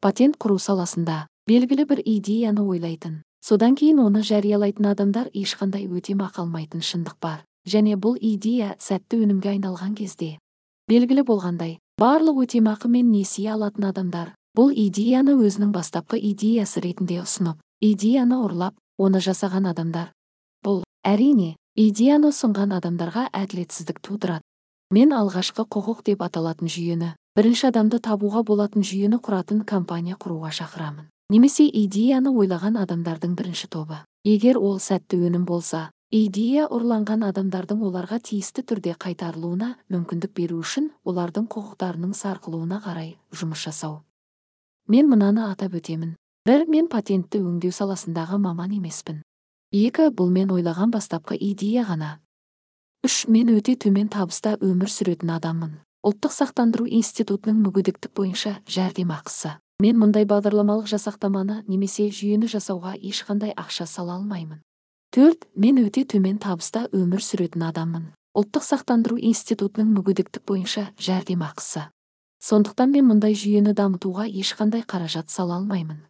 патент құру саласында белгілі бір идеяны ойлайтын. Содан кейін оны жариялайтын адамдар ешқандай өтемақы алмайтын шындық бар. Және бұл идея сәтті өнімге айналған кезде белгілі болғандай барлық өтемақы мен несие алатын адамдар бұл идеяны өзінің бастапқы идеясы ретінде ұсынып идеяны ұрлап оны жасаған адамдар бұл. Әрине идеяны ұсынған адамдарға әділетсіздік тудырады. Мен алғашқы құқық деп аталатын жүйені бірінші адамды табуға болатын жүйені құратын компания құруға шақырамын. Немесе идеяны ойлаған адамдардың бірінші тобы. Егер ол сәтті өнім болса идея ұрланған адамдардың оларға тиісті түрде қайтарылуына мүмкіндік беру үшін олардың құқықтарының сарқылуына қарай жұмыс жасау. Мен мынаны атап өтемін. Бір мен патентті өңдеу саласындағы маман емеспін. Екі бұл мен ойлаған бастапқы идея ғана. Үш мен өте төмен табыста өмір сүретін адаммын. Ұлттық сақтандыру институтының мүгедектік бойынша жәрдемақысы. Мен мұндай бағдарламалық жасақтаманы немесе жүйені жасауға ешқандай ақша сала алмаймын. Төрт мен өте төмен табыста өмір сүретін адаммын. Ұлттық сақтандыру институтының мүгедектік бойынша жәрдемақысы. Сондықтан мен мұндай жүйені дамытуға ешқандай қаражат сала алмаймын.